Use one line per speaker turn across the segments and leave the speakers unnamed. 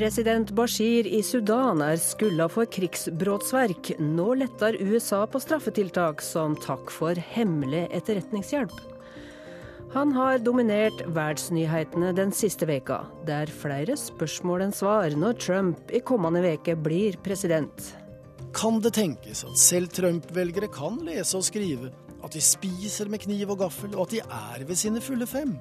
President Bashir i Sudan er skylda for krigsbrotsverk. Nå letter USA på straffetiltak som takk for hemmelig etterretningshjelp. Han har dominert verdensnyhetene den siste veka. Det er flere spørsmål enn svar når Trump i kommende veke blir president.
Kan det tenkes at selv Trump-velgere kan lese og skrive, at de spiser med kniv og gaffel, og at de er ved sine fulle fem?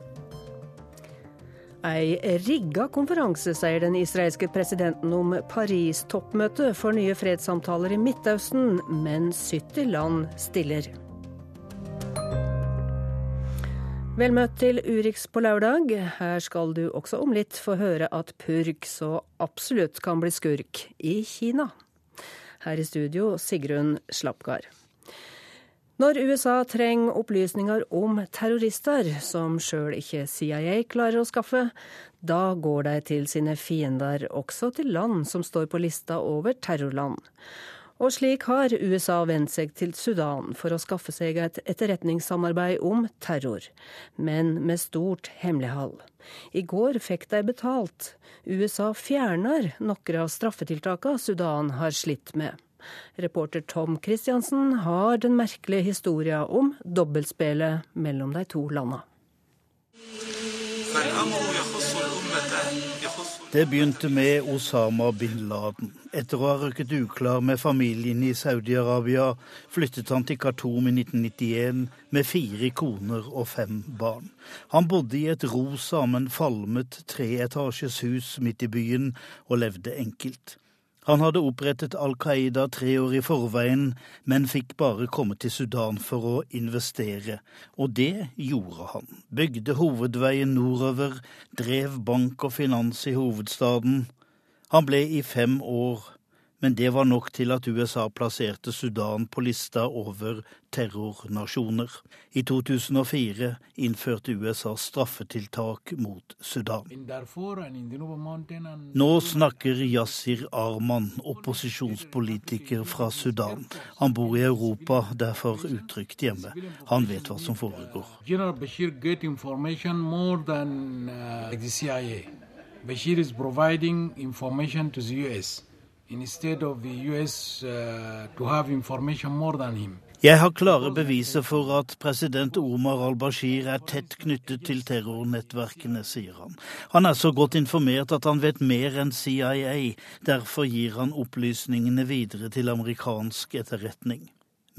Ei rigga konferanse, sier den israelske presidenten om Paris-toppmøtet for nye fredssamtaler i Midtøsten, men 70 land stiller. Vel møtt til Urix på lørdag. Her skal du også om litt få høre at purk så absolutt kan bli skurk i Kina. Her i studio Sigrun Slapgard. Når USA trenger opplysninger om terrorister som sjøl ikke CIA klarer å skaffe, da går de til sine fiender, også til land som står på lista over terrorland. Og slik har USA vendt seg til Sudan for å skaffe seg et etterretningssamarbeid om terror, men med stort hemmelighold. I går fikk de betalt. USA fjerner noen av straffetiltakene Sudan har slitt med. Reporter Tom Christiansen har den merkelige historien om dobbeltspillet mellom de to landene.
Det begynte med Osama bin Laden. Etter å ha røkket uklar med familien i Saudi-Arabia, flyttet han til Khartoum i 1991 med fire koner og fem barn. Han bodde i et rosa, men falmet treetasjes hus midt i byen, og levde enkelt. Han hadde opprettet Al Qaida tre år i forveien, men fikk bare komme til Sudan for å investere. Og det gjorde han. Bygde hovedveien nordover, drev bank og finans i hovedstaden. Han ble i fem år men det var nok til at USA plasserte Sudan på lista over terrornasjoner. I 2004 innførte USA straffetiltak mot Sudan. Nå snakker Yasir Arman, opposisjonspolitiker fra Sudan. Han bor i Europa, derfor utrygt hjemme. Han vet hva som foregår.
Bashir is providing information to the US uh.
Jeg har klare beviser for at president Omar al-Bashir er tett knyttet til terrornettverkene, sier han. Han er så godt informert at han vet mer enn CIA, derfor gir han opplysningene videre til amerikansk etterretning.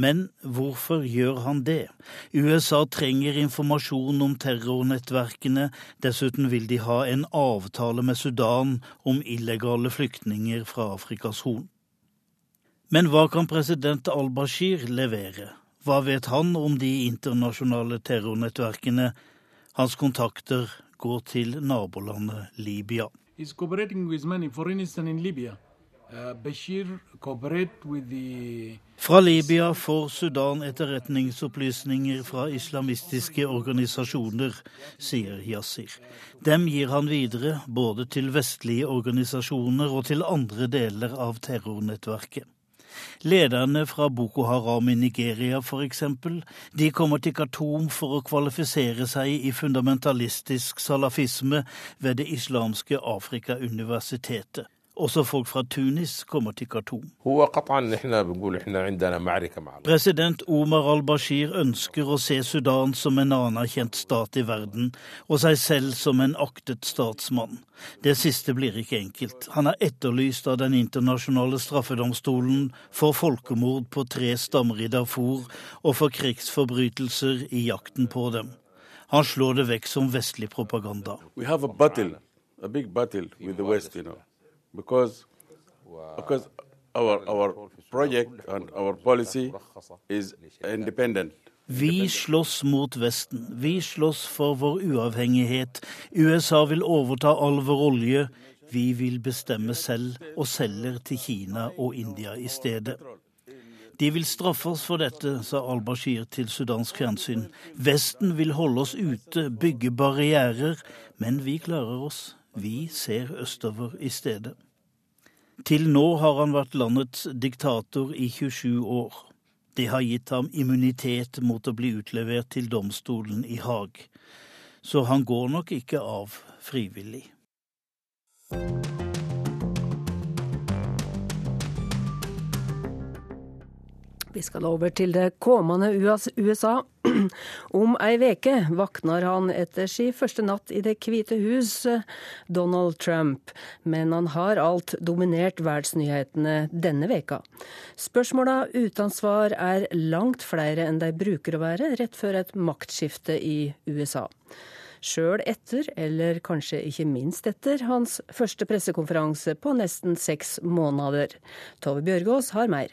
Men hvorfor gjør han det? USA trenger informasjon om terrornettverkene, dessuten vil de ha en avtale med Sudan om illegale flyktninger fra Afrikas Horn. Men hva kan president al-Bashir levere? Hva vet han om de internasjonale terrornettverkene? Hans kontakter går til nabolandet Libya.
He's cooperating with many, for instance in Libya. Uh,
fra Libya får Sudan etterretningsopplysninger fra islamistiske organisasjoner, sier Yasir. Dem gir han videre både til vestlige organisasjoner og til andre deler av terrornettverket. Lederne fra Boko Haram i Nigeria f.eks. De kommer til Khartoum for å kvalifisere seg i fundamentalistisk salafisme ved Det islamske Afrika-universitetet. Også folk fra Tunis kommer til Khartoum. President Omar al-Bashir ønsker å se Sudan som en anerkjent stat i verden, og seg selv som en aktet statsmann. Det siste blir ikke enkelt. Han er etterlyst av Den internasjonale straffedomstolen for folkemord på tre stammer i Darfur og for krigsforbrytelser i jakten på dem. Han slår det vekk som vestlig propaganda. We have a battle, a big battle with the West, you know because because our our project and our policy is independent. Vi slåss mot Vesten. Vi slåss for vår uavhengighet. USA vil overta all vår olje. Vi vil bestemme selv, og selger til Kina og India i stedet. De vil straffe oss for dette, sa al-Bashir til sudansk fjernsyn. Vesten vil holde oss ute, bygge barrierer, men vi klarer oss. Vi ser østover i stedet. Til nå har han vært landets diktator i 27 år. Det har gitt ham immunitet mot å bli utlevert til domstolen i Haag. Så han går nok ikke av frivillig.
Vi skal over til det kommende USA, Om ei veke våkner han etter si første natt i Det hvite hus, Donald Trump. Men han har alt dominert verdensnyhetene denne veka. Spørsmåla uten svar er langt flere enn de bruker å være rett før et maktskifte i USA. Sjøl etter, eller kanskje ikke minst etter, hans første pressekonferanse på nesten seks måneder. Tove Bjørgaas har mer.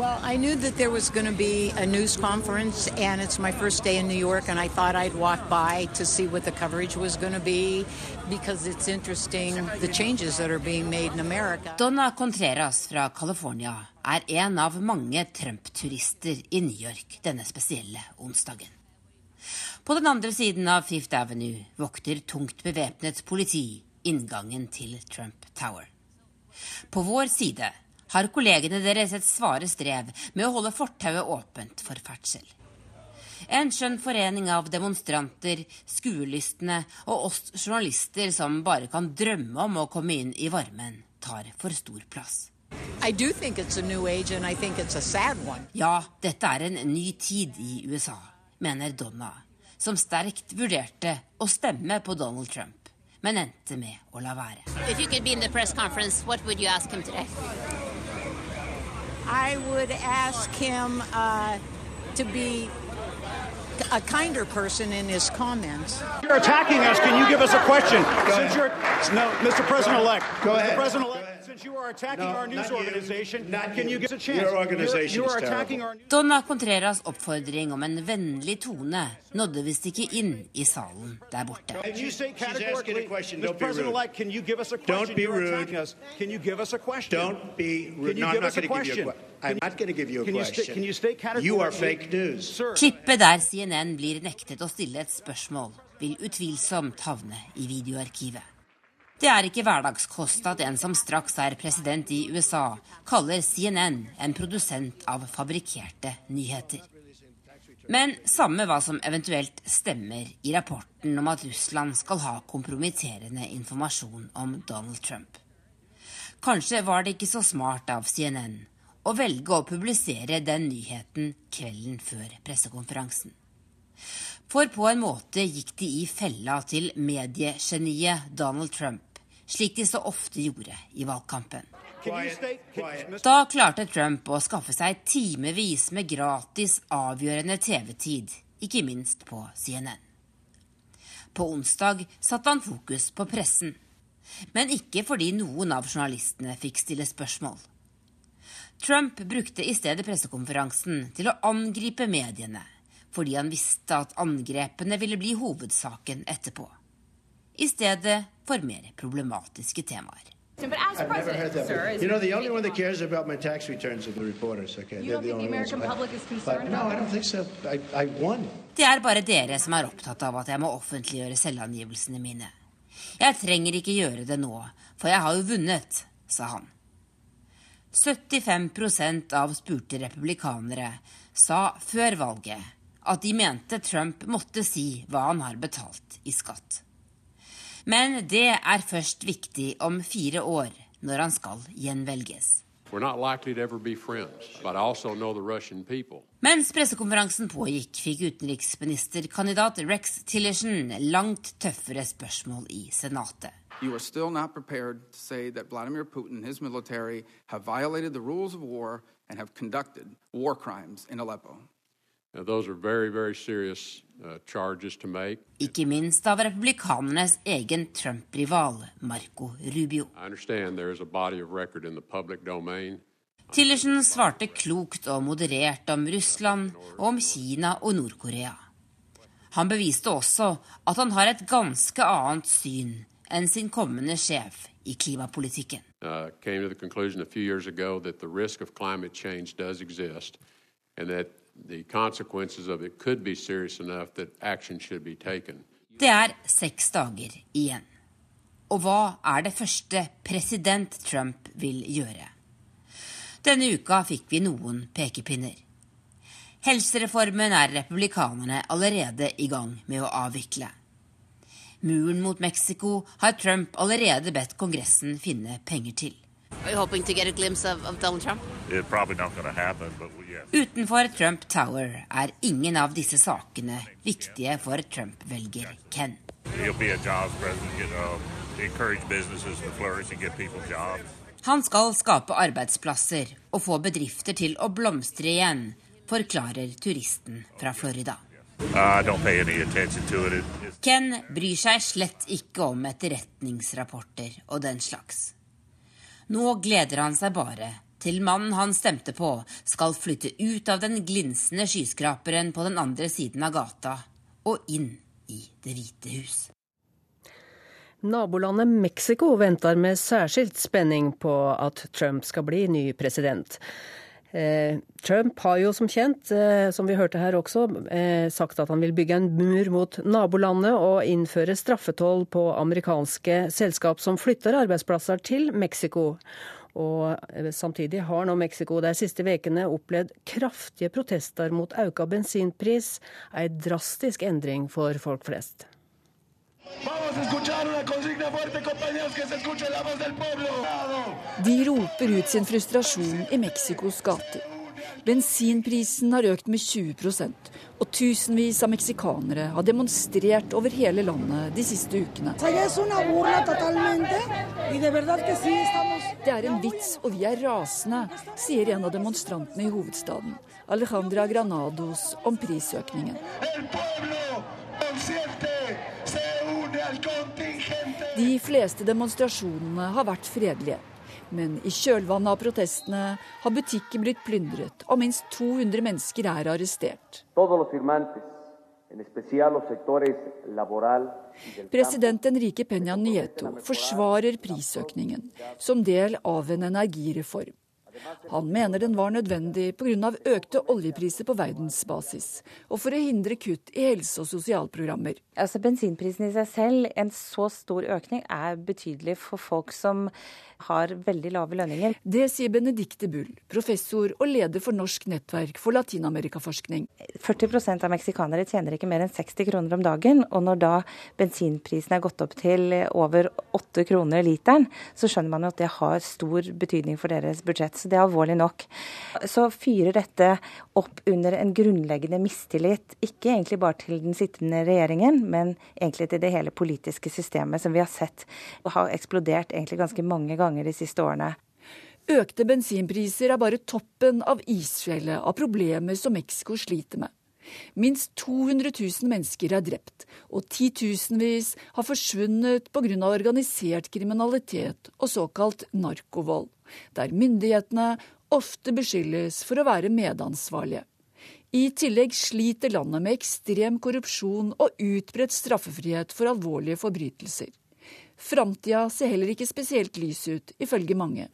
Well, I knew that there was going to be a news conference, and it's my first day in New York, and I thought I'd walk by to see what the coverage was going to be because it's interesting the changes that are being made in America.
Donna Contreras fra California er en av mange Trump-turister i New York denne spesielle onsdagen. På den andre siden av Fifth Avenue vokter tungt bevæpnet politi inngangen til Trump Tower. På vår side har kollegene deres et svare strev med å holde fortauet åpent for ferdsel. En skjønn forening av demonstranter, skuelystne og oss journalister som bare kan drømme om å komme inn i varmen, tar for stor plass. Ja, dette er en ny tid i USA, mener Donna, som sterkt vurderte å stemme på Donald Trump, men endte med å la være.
I would ask him uh, to be a kinder person in his comments.
You're attacking us. Can you give us a question?
Go
Since
ahead.
you're no, Mr. President-elect.
Go
Mr.
ahead.
President-elect. Since you are attacking
No,
our news
not you.
organization,
Not
can
you.
you give us a chance?
Your organization
you
is
are attacking
terrible.
our.
Donna Contreras oppfordring om en vennlig tone nådde visst ikke inn i salen der borte.
Can you say
She's asking
categorically,
a question.
Mr.
Don't be rude.
President-elect, can you give us a question?
Don't be
You're
rude.
attacking us. Can you give us a question?
Don't be rude.
Can you
No, I'm
give
not
us a
going to give you a
question?
question. I'm not going to give you a
Can you sta-
question.
can you state
You are
categorically-
fake news.
Sir.
Klippet der CNN blir nektet å stille et spørsmål, vil utvilsomt havne i videoarkivet. Det er ikke hverdagskost at en som straks er president i USA, kaller CNN en produsent av fabrikkerte nyheter. Men samme hva som eventuelt stemmer i rapporten om at Russland skal ha kompromitterende informasjon om Donald Trump. Kanskje var det ikke så smart av CNN å velge å publisere den nyheten kvelden før pressekonferansen. For på en måte gikk de i fella til mediegeniet Donald Trump, slik de så ofte gjorde i valgkampen. Da klarte Trump å skaffe seg timevis med gratis, avgjørende TV-tid, ikke minst på CNN. På onsdag satte han fokus på pressen, men ikke fordi noen av journalistene fikk stille spørsmål. Trump brukte i stedet pressekonferansen til å angripe mediene, fordi han visste at angrepene ville bli hovedsaken etterpå. I stedet for mer problematiske temaer.
You know, the only one that cares about my tax returns are the reporters. Okay,
You don't think the American public is concerned
but, No, I don't think so. I, I won.
Det er bare dere som er opptatt av at jeg må offentliggjøre selvangivelsene mine. Jeg trenger ikke gjøre det nå, for jeg har jo vunnet, sa han. 75% av spurte republikanere sa før valget at de mente Trump måtte si hva han har betalt i skatt. Men det er først viktig om fire år, når han skal gjenvelges.
We're not likely to ever be friends, but I also know the Russian people.
Mens pressekonferansen pågikk, fikk utenriksministerkandidat Rex Tillerson langt tøffere spørsmål i Senatet.
You are still not prepared to say that Vladimir Putin and his military have violated the rules of war and have conducted war crimes in Aleppo.
Now, those are very, very serious uh, charges to make.
Ikke minst av republikanernes egen Trump-rival Marco Rubio. Tillerson svarte klokt og moderert om Russland og om Kina og Nord-Korea. Han beviste også at han har et ganske annet syn enn sin kommende sjef i klimapolitikken.
Uh, came to the conclusion a few years ago that the risk of climate change does exist and that the consequences of it could be serious enough that action should be taken.
Det er seks dager igjen. Og hva er det første president Trump vil gjøre? Denne uka fikk vi noen pekepinner. Helsereformen er republikanerne allerede i gang med å avvikle. Muren mot Mexico har Trump allerede bedt Kongressen finne penger til.
Are you hoping to get a glimpse of, of Donald Trump?
It's probably not going to happen, but we- yes.
Utenfor Trump Tower er ingen av disse sakene viktige for Trump-velger Ken.
He'll be a jobs president, get, encourage businesses to flourish and give people jobs.
Han skal skape arbeidsplasser og få bedrifter til å blomstre igjen, forklarer turisten fra Florida.
I don't pay any attention to it. It- it's-
Ken bryr seg slett ikke om etterretningsrapporter og den slags. Nå gleder han seg bare til mannen han stemte på, skal flytte ut av den glinsende skyskraperen på den andre siden av gata og inn i Det hvite hus.
Nabolandet Mexico venter med særskilt spenning på at Trump skal bli ny president. Eh, Trump har jo som kjent, eh, som vi hørte her også, eh, sagt at han vil bygge en mur mot nabolandet og innføre straffetoll på amerikanske selskap som flytter arbeidsplasser til Mexico. Og samtidig har nå Mexico de siste ukene opplevd kraftige protester mot økt bensinpris, ei drastisk endring for folk flest.
De roper ut sin frustrasjon i Mexicos gater. Bensinprisen har økt med 20 og tusenvis av meksikanere har demonstrert over hele landet de siste ukene. Det er en vits, og vi er rasende, sier en av demonstrantene i hovedstaden, Alejandra Granados, om prisøkningen.
El pueblo
De fleste demonstrasjonene har vært fredelige. Men i kjølvannet av protestene har butikker blitt plyndret, og minst 200 mennesker er arrestert. President Enrique Peña Nieto forsvarer prisøkningen som del av en energireform. Han mener den var nødvendig pga. økte oljepriser på verdensbasis, og for å hindre kutt i helse- og sosialprogrammer.
Altså Bensinprisen i seg selv, en så stor økning, er betydelig for folk som har veldig lave lønninger.
Det sier Benedicte Bull, professor og leder for Norsk nettverk for latinamerikaforskning.
40% av meksikanere tjener ikke mer enn 60 kroner om dagen. Og når da bensinprisen er gått opp til over 8 kroner literen, så skjønner man jo at det har stor betydning for deres budsjett. Så det er alvorlig nok. Så fyrer dette opp under en grunnleggende mistillit, ikke egentlig bare til den sittende regjeringen, men egentlig til det hele politiske systemet som vi har sett har eksplodert egentlig ganske mange ganger de siste årene.
Økte bensinpriser er bare toppen av isfjellet av problemer som Mexico sliter med. Minst 200 000 mennesker er drept, og titusenvis har forsvunnet pga. organisert kriminalitet og såkalt narkovold, der myndighetene ofte beskyldes for å være medansvarlige. I tillegg sliter landet med ekstrem korrupsjon og utbredt straffefrihet for alvorlige forbrytelser. Framtida ser heller ikke spesielt lys ut, ifølge mange.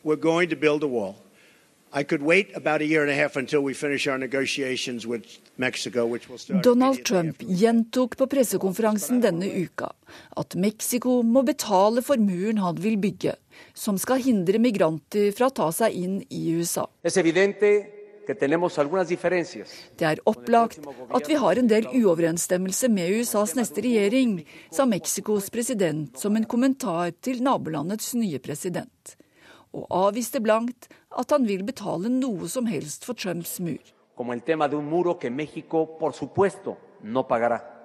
Mexico.
Donald Trump gjentok på pressekonferansen denne uka at Mexico må betale for muren han vil bygge, som skal hindre migranter fra å ta seg inn i USA.
Es evidente
Det er opplagt at vi har en del uoverensstemmelse med USAs neste regjering, sa Mexicos president som en kommentar til nabolandets nye president. Og avviste blankt at han vil betale noe som helst for Trumps mur.
como el tema de un muro que México, por supuesto, no pagará.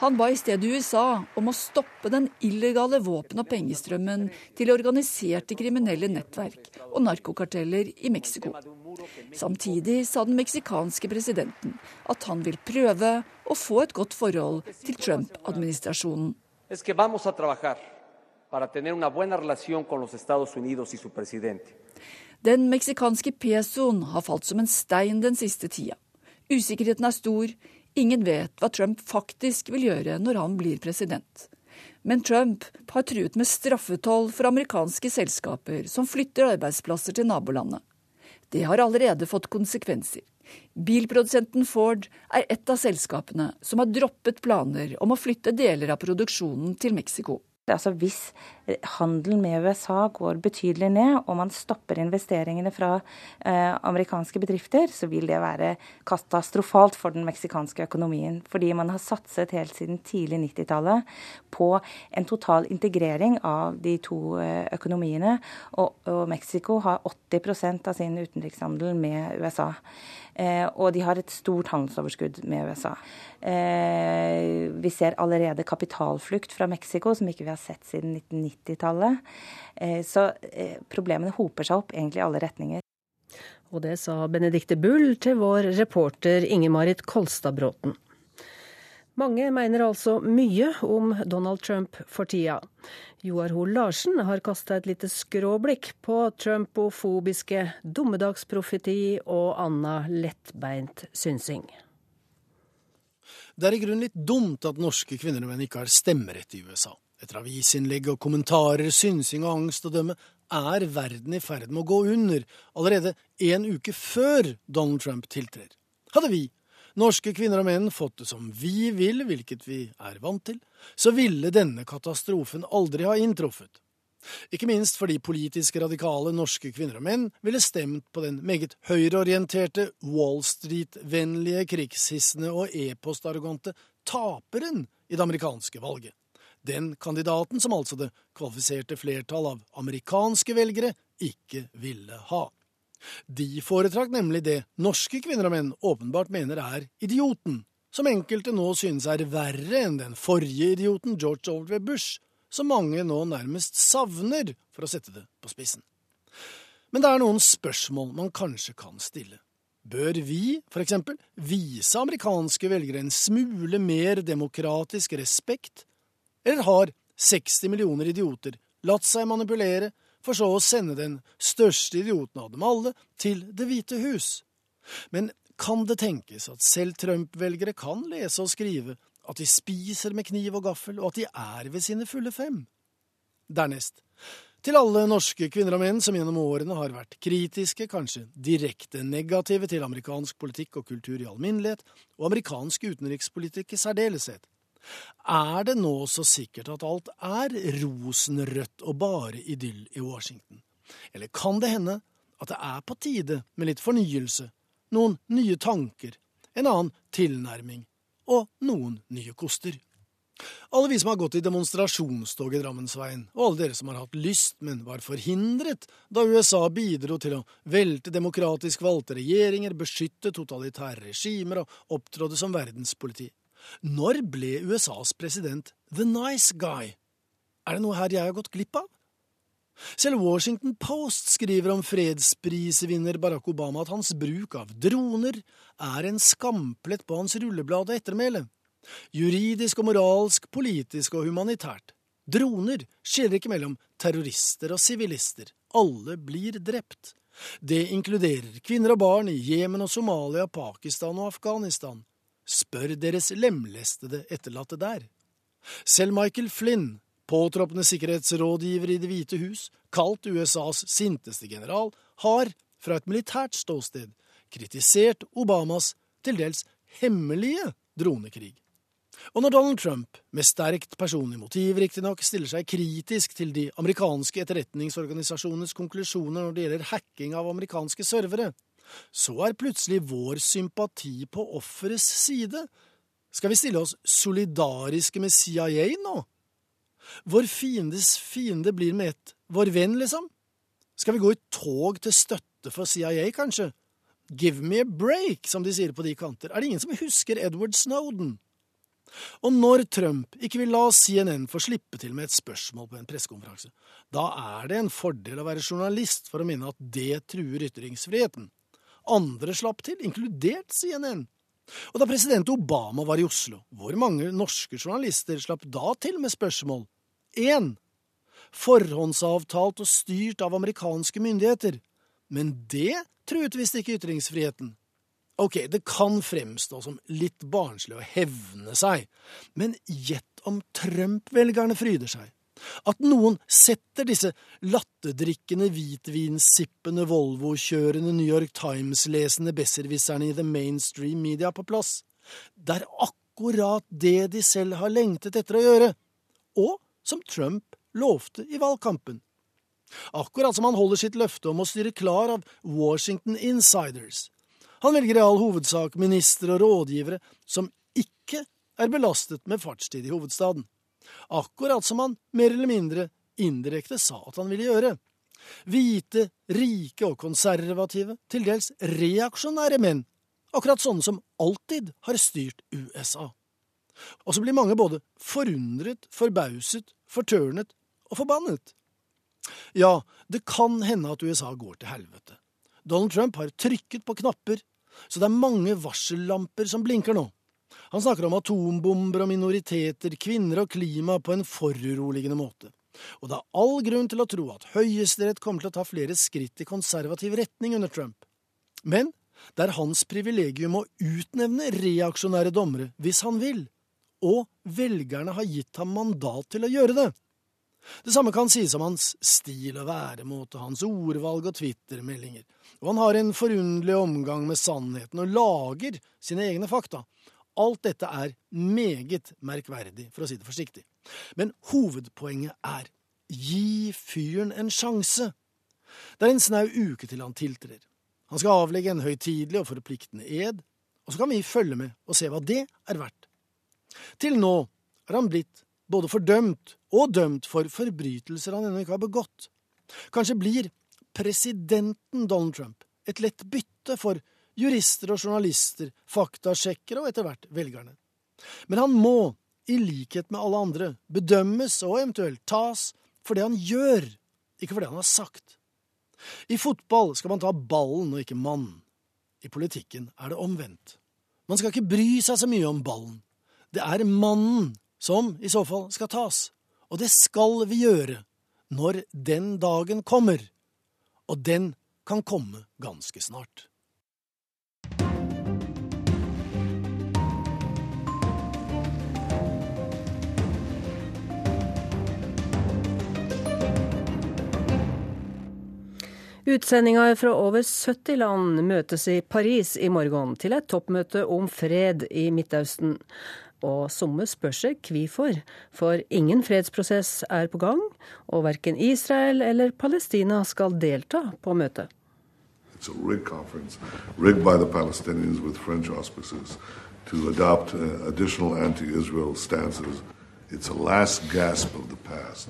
Han ba i stedet USA om å stoppe den illegale våpen- og pengestrømmen til organiserte kriminelle nettverk og narkokarteller i Mexico. Samtidig sa den meksikanske presidenten at han vil prøve å få et godt forhold til Trump-administrasjonen.
Es que vamos a trabajar para tener una buena relación con los Estados Unidos y su presidente.
Den meksikanske pesoen har falt som en stein den siste tida. Usikkerheten er stor. Ingen vet hva Trump faktisk vil gjøre når han blir president. Men Trump har truet med straffetoll for amerikanske selskaper som flytter arbeidsplasser til nabolandet. Det har allerede fått konsekvenser. Bilprodusenten Ford er et av selskapene som har droppet planer om å flytte deler av produksjonen til Mexico.
Altså Hvis handelen med USA går betydelig ned, og man stopper investeringene fra eh, amerikanske bedrifter, så vil det være katastrofalt for den meksikanske økonomien. Fordi man har satset helt siden tidlig 90-tallet på en total integrering av de to eh, økonomiene. Og, og Mexico har 80% av sin utenrikshandel med USA. Eh, og de har et stort handelsoverskudd med USA. Eh, vi ser allerede kapitalflukt fra Mexico, som ikke vi har sett siden 1990-tallet. Eh, så problemene hoper seg opp egentlig i alle retninger.
Og det sa Benedicte Bull til vår reporter Inge-Marit Kolstad-Bråten. Mange mener altså mye om Donald Trump for tida. Joar Hoel Larsen har kasta et lite skråblikk på trumpofobiske dommedagsprofeti og anna lettbeint synsing.
Det er i grunnen litt dumt at norske kvinner og menn ikke har stemmerett i USA. Etter avisinnlegg og kommentarer, synsing og angst å dømme er verden i ferd med å gå under allerede en uke før Donald Trump tiltrer. Hadde vi norske kvinner og menn fått det som vi vil, hvilket vi er vant til, så ville denne katastrofen aldri ha inntruffet. Ikke minst fordi politisk radikale norske kvinner og menn ville stemt på den meget høyreorienterte, Wall Street-vennlige, krigshissende og e-postarrogante taperen i det amerikanske valget. Den kandidaten som altså det kvalifiserte flertall av amerikanske velgere ikke ville ha. De foretrakk nemlig det norske kvinner og menn åpenbart mener er idioten, som enkelte nå synes er verre enn den forrige idioten George W. Bush, som mange nå nærmest savner, for å sette det på spissen. Men det er noen spørsmål man kanskje kan stille. Bør vi, for eksempel, vise amerikanske velgere en smule mer demokratisk respekt, eller har 60 millioner idioter latt seg manipulere for så å sende den største idioten av dem alle til Det hvite hus. Men kan det tenkes at selv Trump-velgere kan lese og skrive, at de spiser med kniv og gaffel, og at de er ved sine fulle fem? Dernest, til alle norske kvinner og menn som gjennom årene har vært kritiske, kanskje direkte negative til amerikansk politikk og kultur i alminnelighet, og amerikansk utenrikspolitikk i særdeleshet. Er det nå så sikkert at alt er rosenrødt og bare idyll i Washington? Eller kan det hende at det er på tide med litt fornyelse, noen nye tanker, en annen tilnærming og noen nye koster? Alle vi som har gått i demonstrasjonstog i Drammensveien, og alle dere som har hatt lyst, men var forhindret da USA bidro til å velte demokratisk valgte regjeringer, beskytte totalitære regimer og opptrådde som verdenspoliti. Når ble USAs president the nice guy? Er det noe her jeg har gått glipp av? Selv Washington Post skriver om fredsprisvinner Barack Obama at hans bruk av droner er en skamplett på hans rulleblad og ettermæle. Juridisk og moralsk, politisk og humanitært. Droner skiller ikke mellom terrorister og sivilister. Alle blir drept. Det inkluderer kvinner og barn i Jemen og Somalia, Pakistan og Afghanistan. Spør deres lemlestede etterlatte der. Selv Michael Flynn, påtroppende sikkerhetsrådgiver i Det hvite hus, kalt USAs sinteste general, har, fra et militært ståsted, kritisert Obamas til dels hemmelige dronekrig. Og når Donald Trump, med sterkt personlig motiv riktignok, stiller seg kritisk til de amerikanske etterretningsorganisasjonenes konklusjoner når det gjelder hacking av amerikanske servere, så er plutselig vår sympati på offerets side. Skal vi stille oss solidariske med CIA nå? Vår fiendes fiende blir med ett vår venn, liksom? Skal vi gå i tog til støtte for CIA, kanskje? Give me a break, som de sier på de kanter. Er det ingen som husker Edward Snowden? Og når Trump ikke vil la CNN få slippe til med et spørsmål på en pressekonferanse, da er det en fordel å være journalist for å minne at det truer ytringsfriheten. Andre slapp til, inkludert CNN. Og da president Obama var i Oslo, hvor mange norske journalister slapp da til med spørsmål? 1. Forhåndsavtalt og styrt av amerikanske myndigheter. Men det truet visst ikke ytringsfriheten. Ok, det kan fremstå som litt barnslig å hevne seg, men gjett om Trump-velgerne fryder seg. At noen setter disse latterdrikkende, hvitvinsippende, Volvo-kjørende, New York Times-lesende besserwisserne i the mainstream media på plass. Det er akkurat det de selv har lengtet etter å gjøre. Og som Trump lovte i valgkampen. Akkurat som han holder sitt løfte om å styre klar av Washington Insiders. Han velger i all hovedsak ministre og rådgivere som ikke er belastet med fartstid i hovedstaden. Akkurat som han mer eller mindre indirekte sa at han ville gjøre. Hvite, rike og konservative, til dels reaksjonære menn, akkurat sånne som alltid har styrt USA. Og så blir mange både forundret, forbauset, fortørnet og forbannet. Ja, det kan hende at USA går til helvete. Donald Trump har trykket på knapper, så det er mange varsellamper som blinker nå. Han snakker om atombomber og minoriteter, kvinner og klima på en foruroligende måte. Og det er all grunn til å tro at Høyesterett kommer til å ta flere skritt i konservativ retning under Trump. Men det er hans privilegium å utnevne reaksjonære dommere hvis han vil, og velgerne har gitt ham mandat til å gjøre det. Det samme kan sies om hans stil og væremåte, hans ordvalg og twittermeldinger, og han har en forunderlig omgang med sannheten og lager sine egne fakta. Alt dette er meget merkverdig, for å si det forsiktig. Men hovedpoenget er gi fyren en sjanse. Det er en snau uke til han tiltrer. Han skal avlegge en høytidelig og forpliktende ed, og så kan vi følge med og se hva det er verdt. Til nå er han blitt både fordømt og dømt for forbrytelser han ennå ikke har begått. Kanskje blir presidenten Donald Trump et lett bytte for jurister og journalister, faktasjekkere og etter hvert velgerne. Men han må, i likhet med alle andre, bedømmes og eventuelt tas for det han gjør, ikke for det han har sagt. I fotball skal man ta ballen og ikke mannen. I politikken er det omvendt. Man skal ikke bry seg så mye om ballen. Det er mannen som i så fall skal tas. Og det skal vi gjøre når den dagen kommer. Og den kan komme ganske snart.
Utsendinger fra over 70 land møtes i Paris i morgen til et toppmøte om fred i Midtøsten. Og somme spør seg hvorfor, for ingen fredsprosess er på gang, og verken Israel eller Palestina skal delta på møtet.
To adopt uh, additional anti-Israel stances. It's a last gasp of the past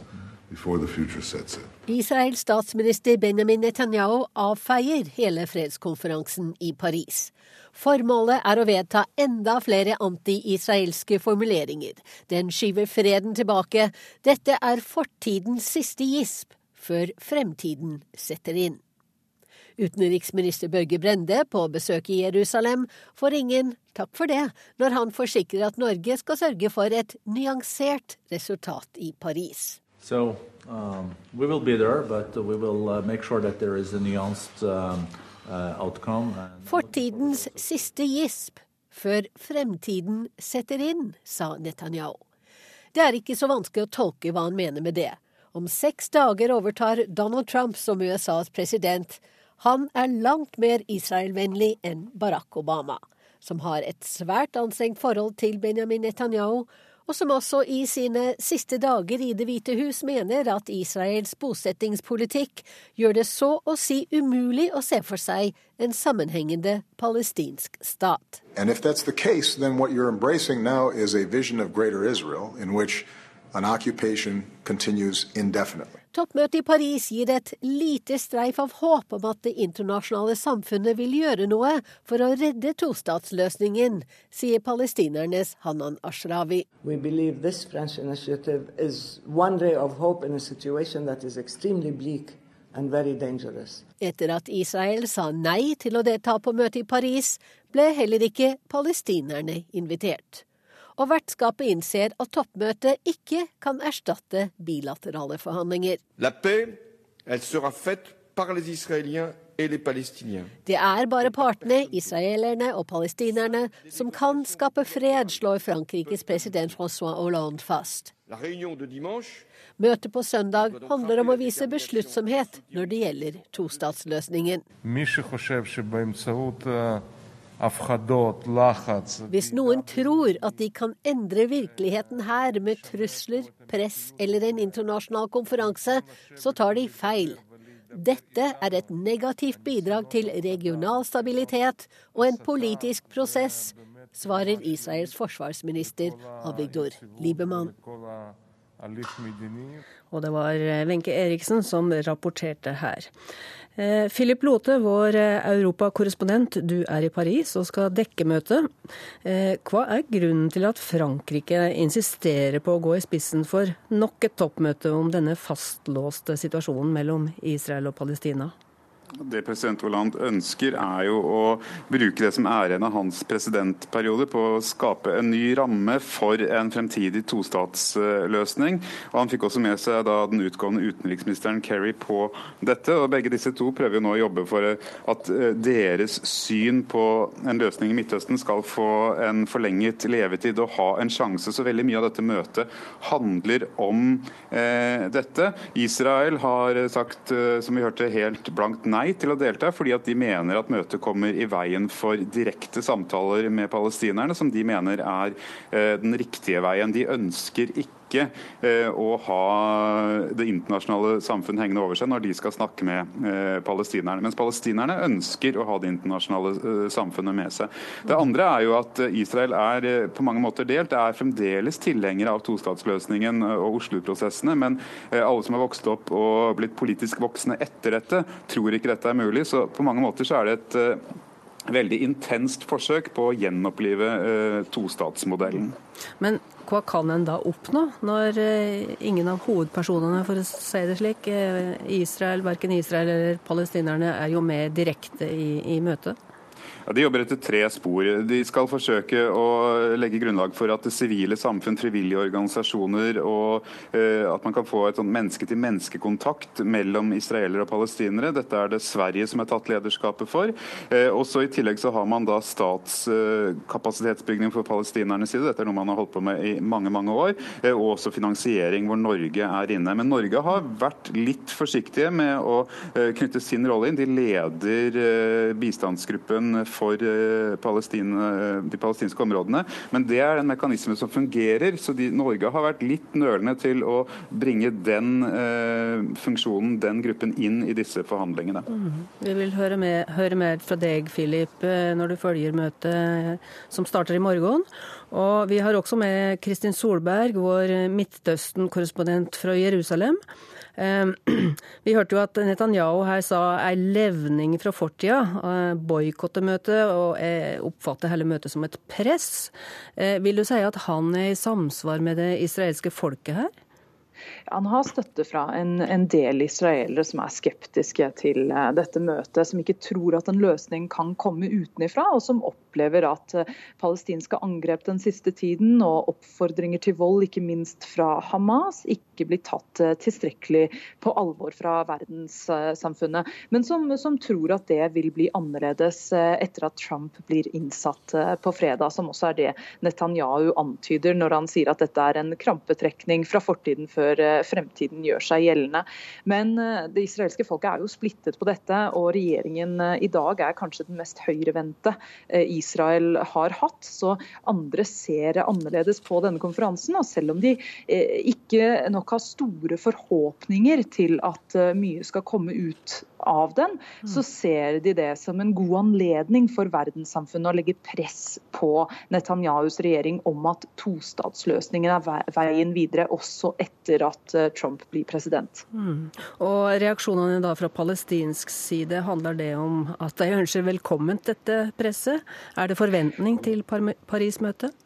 Israels statsminister Benjamin Netanyahu avfeier hele fredskonferansen i Paris. Formålet er å vedta enda flere anti-israelske formuleringer. Den skyver freden tilbake. Dette er fortidens siste gisp, før fremtiden setter inn. Utenriksminister Børge Brende på besøk i Jerusalem får ingen takk for det, når han forsikrer at Norge skal sørge for et nyansert resultat i Paris.
So um, we will be there, but we will uh, make sure that there is a nuanced um, uh, outcome.
Fortidens siste gisp før fremtiden setter inn, sa Netanyahu. Det er ikke så vanskelig å tolke hva han mener med det. Om seks dager overtar Donald Trump som USAs president. Han er langt mer Israel-vennlig enn Barack Obama, som har et svært anstrengt forhold til Benjamin Netanyahu, og som også i sine siste dager i Det hvite hus mener at Israels bosettingspolitikk gjør det så å si umulig å se for seg en sammenhengende palestinsk stat.
Case, Israel an occupation continues indefinitely.
Toppmøtet i Paris gir et lite streif av håp om at det internasjonale samfunnet vil gjøre noe for å redde tostatsløsningen, sier palestinernes Hanan Ashrawi. Etter at Israel sa nei til å delta på møtet i Paris, ble heller ikke palestinerne invitert og vertskapet innser at toppmøtet ikke kan erstatte bilaterale forhandlinger.
La paix, elle sera faite par les Israéliens
det er bare partene, israelerne og palestinerne, som kan skape fred, slår Frankrikes president Francois Hollande fast. Møtet på søndag handler om å vise besluttsomhet når det gjelder tostatsløsningen. Hvis noen tror at de kan endre virkeligheten her med trusler, press eller en internasjonal konferanse, så tar de feil. Dette er et negativt bidrag til regional stabilitet og en politisk prosess, svarer Israels forsvarsminister Avigdor Liebemann.
Og det var Wenche Eriksen som rapporterte her. Eh, Philip Lote, vår eh, europakorrespondent, du er i Paris og skal dekke møtet. Eh, hva er grunnen til at Frankrike insisterer på å gå i spissen for nok et toppmøte om denne fastlåste situasjonen mellom Israel og Palestina?
Det president Hollande ønsker, er jo å bruke det som er igjen av hans presidentperiode på å skape en ny ramme for en fremtidig tostatsløsning. Og Han fikk også med seg da den utgående utenriksministeren Kerry på dette. og Begge disse to prøver jo nå å jobbe for at eh, deres syn på en løsning i Midtøsten skal få en forlenget levetid og ha en sjanse. Så veldig mye av dette møtet handler om eh, dette. Israel har sagt, eh, som vi hørte, helt blankt nei nei til å delta, fordi at de mener at møtet kommer i veien for direkte samtaler med palestinerne, som de mener er eh, den riktige veien. De ønsker ikke ikke eh, å ha det internasjonale samfunn hengende over seg når de skal snakke med eh, palestinerne. Mens palestinerne ønsker å ha det internasjonale eh, samfunnet med seg. Det andre er jo at Israel er på mange måter delt. Det er fremdeles tilhengere av tostatsløsningen og Oslo-prosessene, men alle som har vokst opp og blitt politisk voksne etter dette, tror ikke dette er mulig. Så på mange måter så er det et veldig intenst forsøk på å gjenopplive eh, tostatsmodellen.
Men hva kan en da oppnå, når eh, ingen av hovedpersonene, for å si det slik, eh, Israel, verken Israel eller palestinerne, er jo med direkte i, i møtet?
Ja, de jobber etter tre spor. De skal forsøke å legge grunnlag for at det sivile samfunn, frivillige organisasjoner og eh, at man kan få et menneske-til-menneske-kontakt mellom israelere og palestinere. Dette er det Sverige som har tatt lederskapet for. Eh, også I tillegg så har man da statskapasitetsbygning eh, for palestinernes side. Dette er noe man har holdt på med i mange mange år. Eh, og også finansiering hvor Norge er inne. Men Norge har vært litt forsiktige med å eh, knytte sin rolle inn. De leder eh, bistandsgruppen for for eh, de palestinske områdene. Men det er en mekanisme som fungerer. Så de, Norge har vært litt nølende til å bringe den eh, funksjonen, den gruppen, inn i disse forhandlingene. Mm.
Vi vil høre, med, høre, mer fra deg, Philip, eh, når du følger møtet som starter i morgen. Og vi har også med Kristin Solberg, vår Midtøsten-korrespondent fra Jerusalem. Ehm, vi hørte jo at Netanyahu her sa ei levning fra fortida, eh, boikotte møtet og eh, oppfatte hele møtet som et press. Eh, vil du si at han er i samsvar med det israelske folket her?
Han har støtte fra en, en, del israelere som er skeptiske til uh, dette møtet, som ikke tror at en løsning kan komme utenfra, og som opplever at uh, palestinske angrep den siste tiden og oppfordringer til vold, ikke minst fra Hamas, ikke blir tatt uh, tilstrekkelig på alvor fra verdenssamfunnet. Men som, som, tror at det vil bli annerledes etter at Trump blir innsatt på fredag, som også er det Netanyahu antyder når han sier at dette er en krampetrekning fra fortiden før fremtiden gjør seg gjeldende. Men eh, det israelske folket er jo splittet på dette, og regjeringen eh, i dag er kanskje den mest høyrevendte eh, Israel har hatt. Så andre ser annerledes på denne konferansen. Og selv om de ikke nok har store forhåpninger til at mye skal komme ut av den, så ser de det som en god anledning for verdenssamfunnet å legge press på Netanyahus regjering om at tostatsløsningen er veien videre, også etter at eh, Trump blir president. Mm.
Og Reaksjonene da fra palestinsk side, handler det om at de ønsker velkomment dette presset? Er det forventning til Paris-møtet?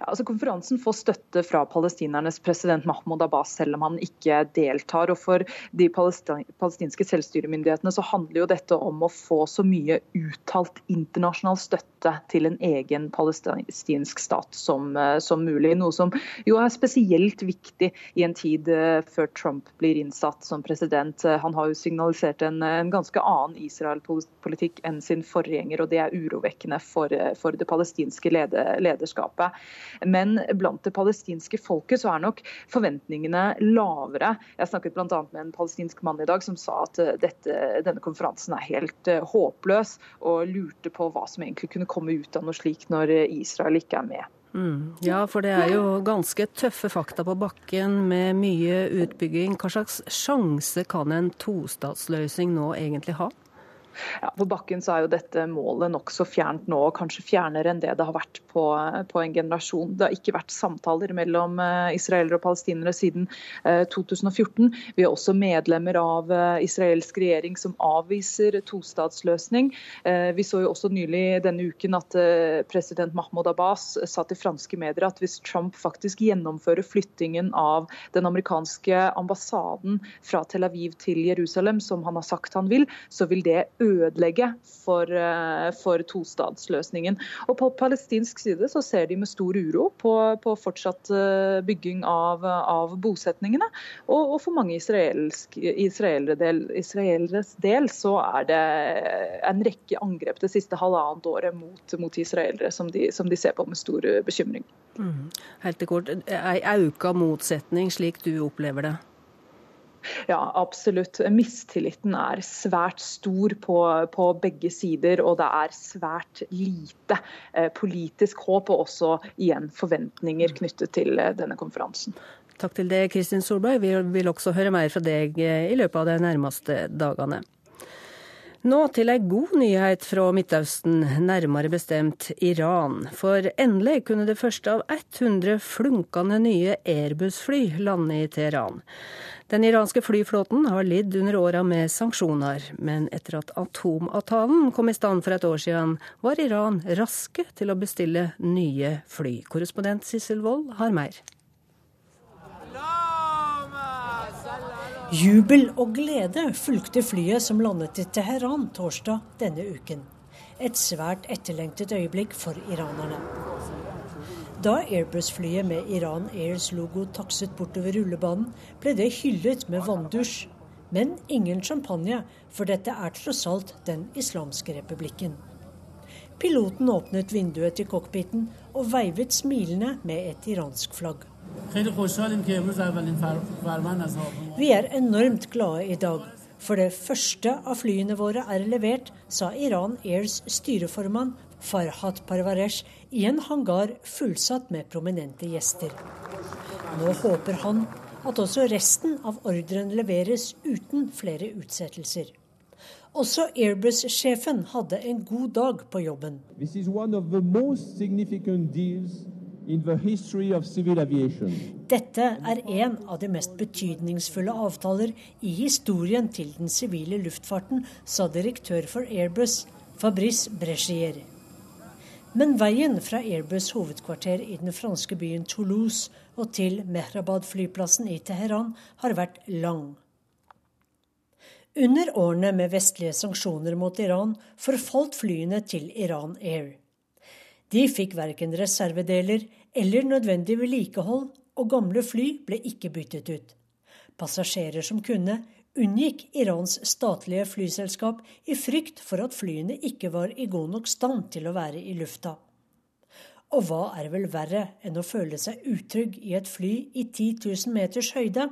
Altså, konferansen får støtte fra palestinernes president Mahmoud Abbas, selv om han ikke deltar. og For de palestinske selvstyremyndighetene så handler jo dette om å få så mye uttalt internasjonal støtte til en egen palestinsk stat som, eh, som mulig. Noe som jo er spesielt viktig i en tid eh, før Trump blir innsatt som president. Eh, han har jo signalisert en, en ganske annen Israel-politikk enn sin forgjenger, og det er urovekkende for, for det palestinske lederskapet. Men blant det palestinske folket så er nok forventningene lavere. Jeg snakket bl.a. med en palestinsk mann i dag som sa at eh, dette, denne konferansen er helt uh, håpløs, og lurte på hva som egentlig kunne komme ut av noe slikt når Israel ikke er med.
Mm. Ja, for det er jo ganske tøffe fakta på bakken med mye utbygging. Hva slags sjanse kan en tostatsløsning nå egentlig ha?
Ja, på bakken så er jo dette målet nokså fjernt nå, og kanskje fjernere enn det det har vært på, på, en generasjon. Det har ikke vært samtaler mellom uh, israelere og palestinere siden uh, eh, 2014. Vi er også medlemmer av uh, israelsk regjering som avviser tostatsløsning. vi så jo også nylig denne uken at president Mahmoud Abbas sa til franske medier at hvis Trump faktisk gjennomfører flyttingen av den amerikanske ambassaden fra Tel Aviv til Jerusalem, som han har sagt han vil, så vil det ødelegge for, eh, for tostatsløsningen. Og På palestinsk side så ser de med stor uro på, på fortsatt eh, bygging av, av bosetningene. Og, og, for mange israelere del, israeleres del så er det en rekke angrep det siste halvannet året mot, mot israelere som de, som de, ser på med stor bekymring.
Mm. Helt kort, Ei auka motsetning slik du opplever det?
Ja, absolutt. Mistilliten er svært stor på, på, begge sider, og det er svært lite eh, politisk håp og også igjen forventninger knyttet til eh, denne konferansen.
Takk til deg, Kristin Solberg. Vi vil også høre mer fra deg eh, i løpet av de nærmeste dagene. Nå til ei god nyhet fra Midtøsten, nærmere bestemt Iran. For endelig kunne det første av 100 flunkende nye Airbus-fly lande i Teheran. Den iranske flyflåten har lidd under åra med sanksjoner, men etter at atomavtalen kom i stand for et år siden, var Iran raske til å bestille nye fly. Korrespondent Sissel Wold har mer.
Jubel og glede fulgte flyet som landet i Teheran torsdag denne uken. Et svært etterlengtet øyeblikk for iranerne. Da Airbus-flyet med Iran Airs logo takset bortover rullebanen, ble det hyllet med vanndusj. Men ingen champagne, for dette er tross alt Den islamske republikken. Piloten åpnet vinduet til cockpiten og veivet smilende med et iransk flagg. Vi er enormt glade i dag, for det første av flyene våre er levert, sa Iran Airs styreformann Farhat Parvaresh i en hangar fullsatt med prominente gjester. Nå håper han at også resten av ordren leveres uten flere utsettelser. Også Airbus-sjefen hadde en god dag på jobben. This is one of the most significant deals dette er en av de mest betydningsfulle avtaler i historien til den sivile luftfarten, sa direktør for Airbus, Fabrice Brechier. Men veien fra Airbus hovedkvarter i den franske byen Toulouse og til Mehrabad-flyplassen i Teheran har vært lang. Under årene med vestlige sanksjoner mot Iran forfalt flyene til Iran Air. De fikk verken reservedeler eller nødvendig vedlikehold, og gamle fly ble ikke byttet ut. Passasjerer som kunne, unngikk Irans statlige flyselskap i frykt for at flyene ikke var i god nok stand til å være i lufta. Og hva er vel verre enn å føle seg utrygg i et fly i 10 000 meters høyde?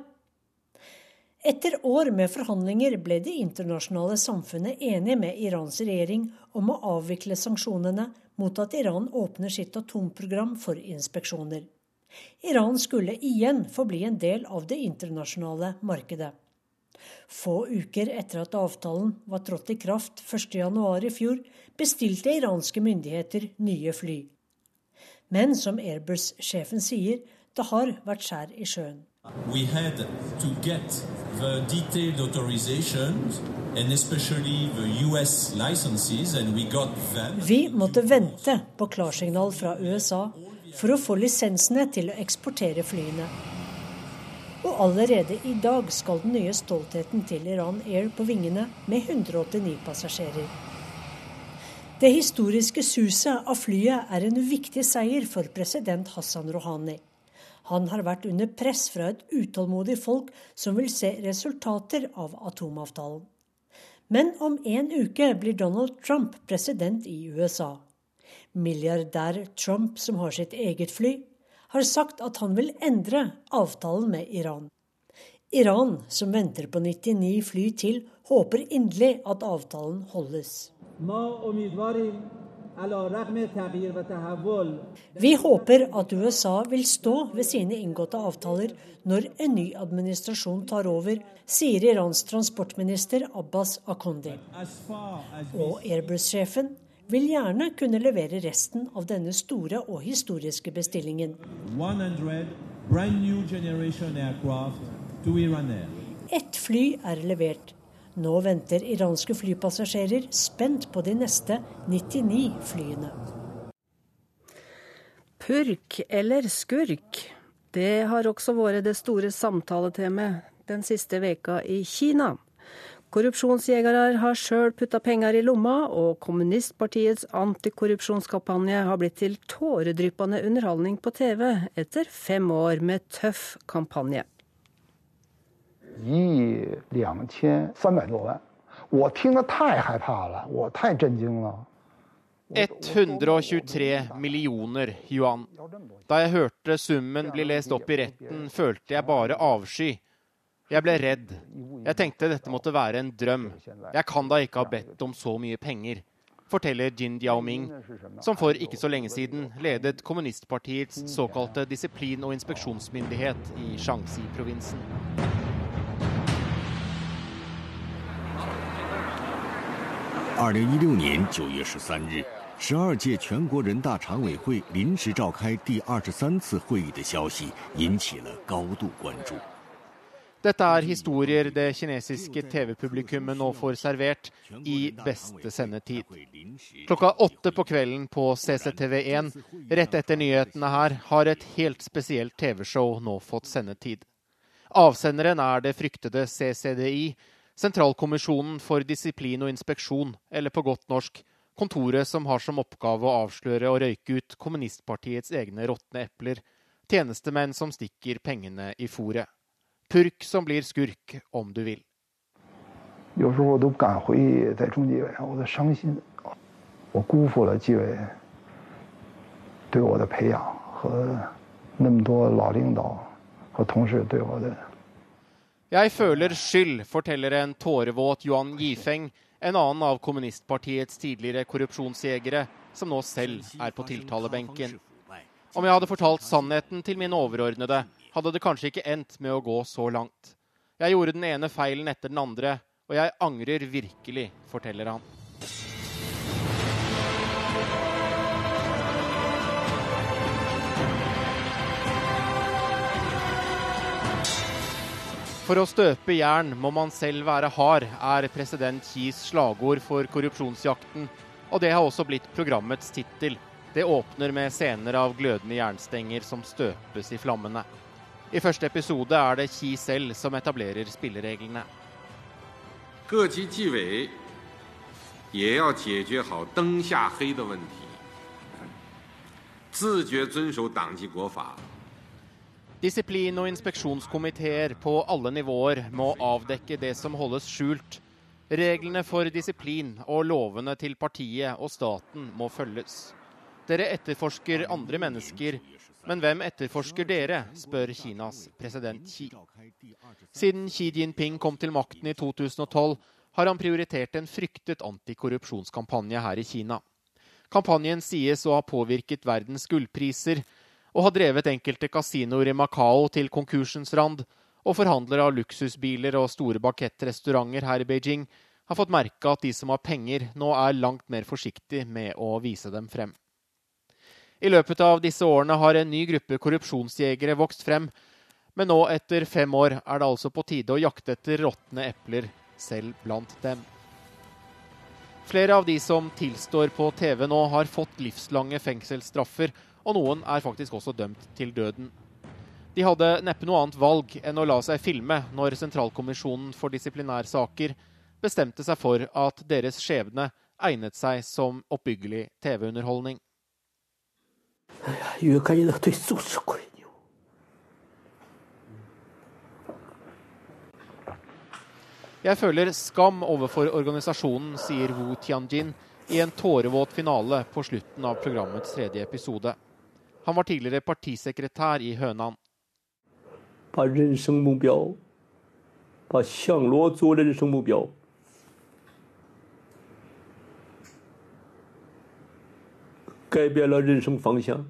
Etter år med forhandlinger ble det internasjonale samfunnet enig med Irans regjering om å avvikle sanksjonene mot at Iran åpner sitt atomprogram for inspeksjoner. Iran skulle igjen få bli en del av det internasjonale markedet. Få uker etter at avtalen var trådt i kraft 1.1 i fjor, bestilte iranske myndigheter nye fly. Men som Airbus-sjefen sier, det har vært skjær i sjøen. We had to get the detailed authorizations. Vi måtte vente på klarsignal fra USA for å få lisensene til å eksportere flyene. Og allerede i dag skal den nye stoltheten til Iran Air på vingene med 189 passasjerer. Det historiske suset av flyet er en viktig seier for president Hassan Rouhani. Han har vært under press fra et utålmodig folk som vil se resultater av atomavtalen. Men om en uke blir Donald Trump president i USA. Milliardær Trump, som har sitt eget fly, har sagt at han vil endre avtalen med Iran. Iran, som venter på 99 fly til, håper inderlig at avtalen holdes. Vi håper at USA vil stå ved sine inngåtte avtaler når en ny administrasjon tar over, sier Irans transportminister Abbas Akondi. Og Airbus-sjefen vil gjerne kunne levere resten av denne store og historiske bestillingen. Ett fly er levert. Nå venter iranske flypassasjerer spent på de neste 99 flyene.
Purk eller skurk? Det har også vært det store samtaletemaet den siste veka i Kina. Korrupsjonsjegere har sjøl putta penger i lomma, og kommunistpartiets antikorrupsjonskampanje har blitt til tåredryppende underholdning på TV etter fem år med tøff kampanje.
一两千三百多万，我听得太害怕了，我太震惊了。
123 millioner yuan. Da jeg hørte summen bli lest opp i retten, følte jeg bare avsky. Jeg ble redd. Jeg tenkte dette måtte være en drøm. Jeg kan da ikke ha bedt om så mye penger, forteller Jin Diaoming, som for ikke så lenge siden ledet kommunistpartiets såkalte disiplin- og inspeksjonsmyndighet i Shanxi-provinsen.
二零一六年九月十三日，十二届全国人大常委会临时召开第二十三次会议的消息引起了高度关注。
Dette er historier det kinesiske TV-publikummet nå får servert i beste sendetid. Klokka åtte på kvelden på CCTV1, rett etter nyhetene her, har et helt spesielt TV-show nå fått sendetid. Avsenderen er det fryktede CCDI, Sentralkommisjonen for disiplin og inspeksjon, eller på godt norsk kontoret som har som oppgave å avsløre og røyke ut kommunistpartiets egne råtne epler, tjenestemenn som stikker pengene i fòret. Purk som blir skurk, om du vil.
有时候我都不敢回忆在中纪委，我的伤心，我辜负了纪委对我的培养和那么多老领导和同事对我的
jeg føler skyld, forteller en tårevåt Yuan Yifeng, en annen av kommunistpartiets tidligere korrupsjonsjegere, som nå selv er på tiltalebenken. Om jeg hadde fortalt sannheten til mine overordnede, hadde det kanskje ikke endt med å gå så langt. Jeg gjorde den ene feilen etter den andre, og jeg angrer virkelig, forteller han. For å støpe jern må man selv være hard, er president Xis slagord for korrupsjonsjakten, og det har også blitt programmets tittel. Det åpner med scener av glødende jernstenger som støpes i flammene. I første episode er det Xi selv som etablerer spillereglene.
各级纪委也要解决好灯下黑的问题，自觉遵守党纪国法。
Disiplin- og inspeksjonskomiteer på alle nivåer må avdekke det som holdes skjult. Reglene for disiplin og lovene til partiet og staten må følges. Dere etterforsker andre mennesker, men hvem etterforsker dere, spør Kinas president Xi. Siden Xi Jinping kom til makten i 2012, har han prioritert en fryktet antikorrupsjonskampanje her i Kina. Kampanjen sies å ha påvirket verdens gullpriser, og har drevet enkelte kasinoer i Macao til konkursens rand, og forhandlere av luksusbiler og store bakettrestauranter her i Beijing har fått merke at de som har penger, nå er langt mer forsiktig med å vise dem frem. I løpet av disse årene har en ny gruppe korrupsjonsjegere vokst frem, men nå etter fem år er det altså på tide å jakte etter råtne epler, selv blant dem. Flere av de som tilstår på TV nå, har fått livslange fengselsstraffer, og noen er faktisk også dømt til døden. De hadde neppe noe annet valg enn å la seg filme når Sentralkommisjonen for disiplinærsaker bestemte seg for at deres skjebne egnet seg som oppbyggelig TV-underholdning. Jeg føler skam overfor organisasjonen, sier Wu Tianjin i en tårevåt finale på slutten av programmets tredje episode. Han var tidligere partisekretær i Hønan.
把人生目标，把向罗做人生目标，改变了人生方向。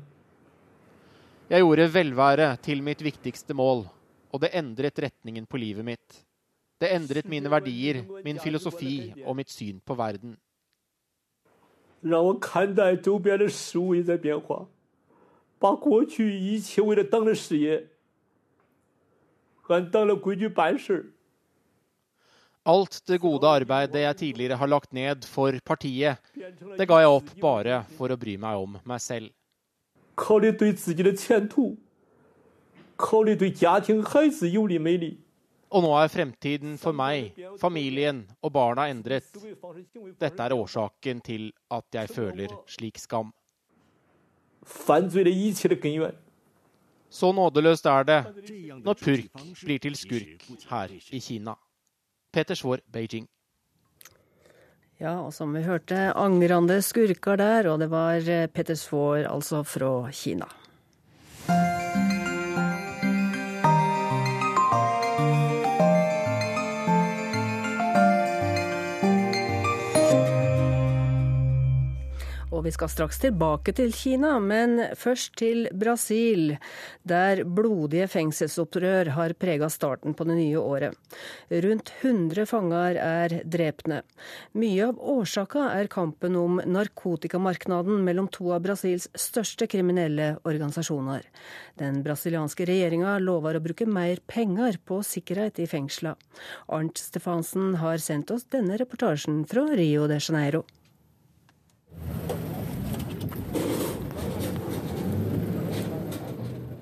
Jeg gjorde velvære til mitt viktigste mål, og det endret retningen på livet mitt. Det endret mine verdier, min filosofi og mitt syn på verden.
让我看待周边的事物也在变化， 把过去一切为了党的事业，按党的规矩办事。
Alt det gode arbeidet jeg tidligere har lagt ned for partiet, det ga jeg opp bare for å bry meg om meg selv.
考虑对自己的前途，考虑对家庭孩子有利没利。
Og nå er fremtiden for meg, familien og barna endret. Dette er årsaken til at jeg føler slik skam.
犯罪的一切的根源。
Så nådeløst er det når purk blir til skurk her i Kina. Peter Svaar, Beijing.
Ja, og som vi hørte, angrende skurker der, og det var Peter Svaar, altså fra Kina. Og vi skal straks tilbake til Kina, men først til Brasil, der blodige fengselsopprør har prega starten på det nye året. Rundt 100 fanger er drepne. Mye av årsaka er kampen om narkotikamarknaden mellom to av Brasils største kriminelle organisasjoner. Den brasilianske regjeringa lover å bruke mer penger på sikkerhet i fengsla. Arnt Stefansen har sendt oss denne reportasjen fra Rio de Janeiro.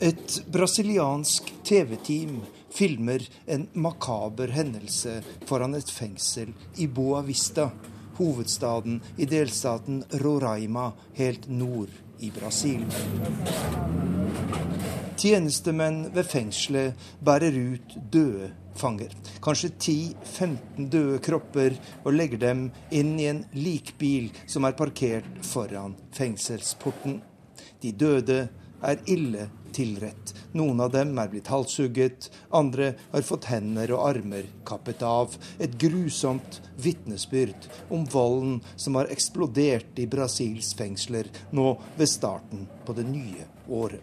Et brasiliansk TV-team filmer en makaber hendelse foran et fengsel i Boa Vista, hovedstaden i delstaten Roraima helt nord i Brasil. Tjenestemenn ved fengselet bærer ut døde fanger. Kanskje 10-15 døde kropper, og legger dem inn i en likbil som er parkert foran fengselsporten. De døde er ille tilrett. Noen av dem er blitt halshugget, andre har fått hender og armer kappet av. Et grusomt vitnesbyrd om volden som har eksplodert i Brasils fengsler nå ved starten på det nye året.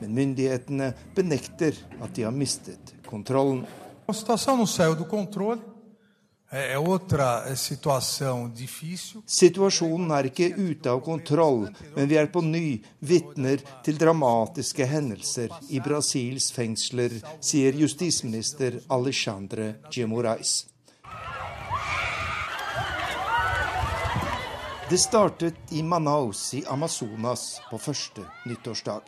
Men myndighetene benekter at de har mistet kontrollen.
A situação não saiu do.
Situasjonen er ikke ute av kontroll, men vi er på ny vitner til dramatiske hendelser i Brasils fengsler, sier justisminister Alexandre de Moraes. Det startet i Manaus i Amazonas på første nyttårsdag.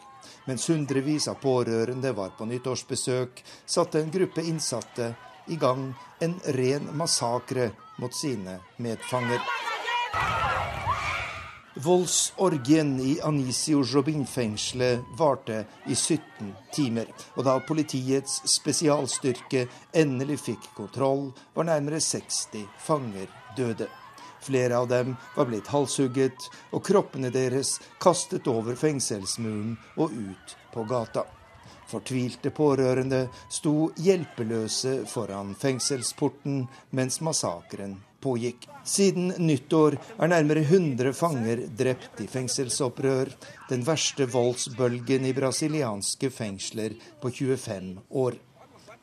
Mens hundrevis av pårørende var på nyttårsbesøk, satte en gruppe innsatte i gang en ren massakre mot sine medfanger. Voldsorgien i Anisio Jobin-fengselet varte i 17 timer. Og da politiets spesialstyrke endelig fikk kontroll, var nærmere 60 fanger døde. Flere av dem var blitt halshugget, og kroppene deres kastet over fengselsmuren og ut på gata. Fortvilte pårørende sto hjelpeløse foran fengselsporten mens massakren pågikk. Siden nyttår er nærmere 100 fanger drept i fengselsopprør, den verste voldsbølgen i brasilianske fengsler på 25 år.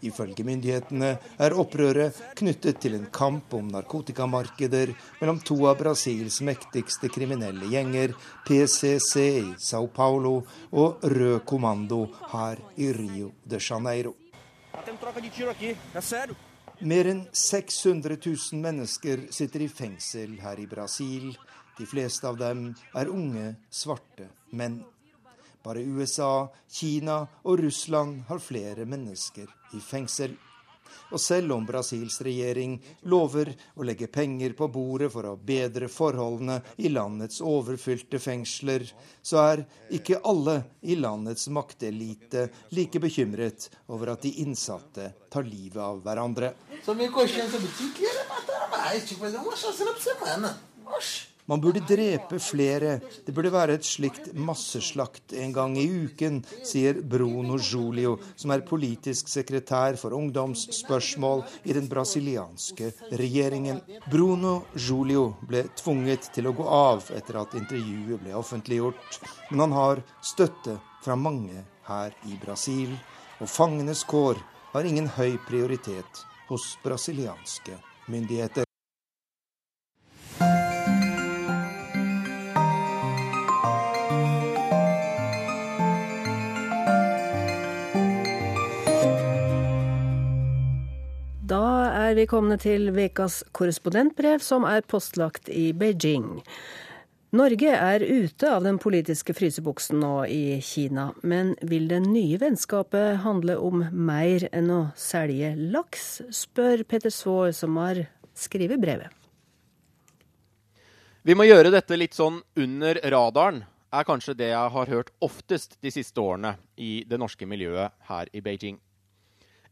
Ifølge myndighetene er opprøret knyttet til en kamp om narkotikamarkeder mellom to av Brasils mektigste kriminelle gjenger, PCC i Sao Paulo og Rød Kommando her i Rio de Janeiro. Mer enn 600 000 mennesker sitter i fengsel her i Brasil. De fleste av dem er unge, svarte menn. Bare USA, Kina og Russland har flere mennesker i fengsel. Og selv om Brasils regjering lover å legge penger på bordet for å bedre forholdene i landets overfylte fengsler, så er ikke alle i landets maktelite like bekymret over at de innsatte tar livet av hverandre. Man burde drepe flere. Det burde være et slikt masseslakt en gang i uken, sier Bruno Julio, som er politisk sekretær for ungdomsspørsmål i den brasilianske regjeringen. Bruno Julio ble tvunget til å gå av etter at intervjuet ble offentliggjort, men han har støtte fra mange her i Brasil, og fangenes kår har ingen høy prioritet hos brasilianske myndigheter.
Vi kommet til ukas korrespondentbrev, som er postlagt i Beijing. Norge er ute av den politiske frysebuksen nå i Kina, men vil det nye vennskapet handle om mer enn å selge laks, spør Peter Svaar, som har skrevet brevet.
Vi må gjøre dette litt sånn under radaren, er kanskje det jeg har hørt oftest de siste årene i det norske miljøet her i Beijing.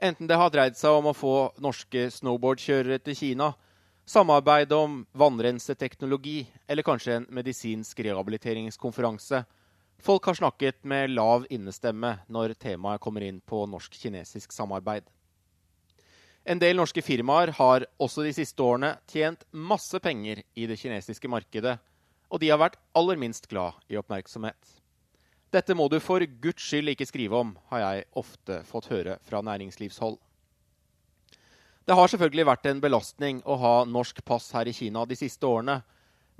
Enten det har dreid seg om å få norske snowboardkjørere til Kina, samarbeid om vannrenseteknologi eller kanskje en medisinsk rehabiliteringskonferanse. Folk har snakket med lav innestemme når temaet kommer inn på norsk-kinesisk samarbeid. En del norske firmaer har også de siste årene tjent masse penger i det kinesiske markedet, og de har vært aller minst glad i oppmerksomhet. Dette må du for guds skyld ikke skrive om, har jeg ofte fått høre fra næringslivshold. Det har selvfølgelig vært en belastning å ha norsk pass her i Kina de siste årene,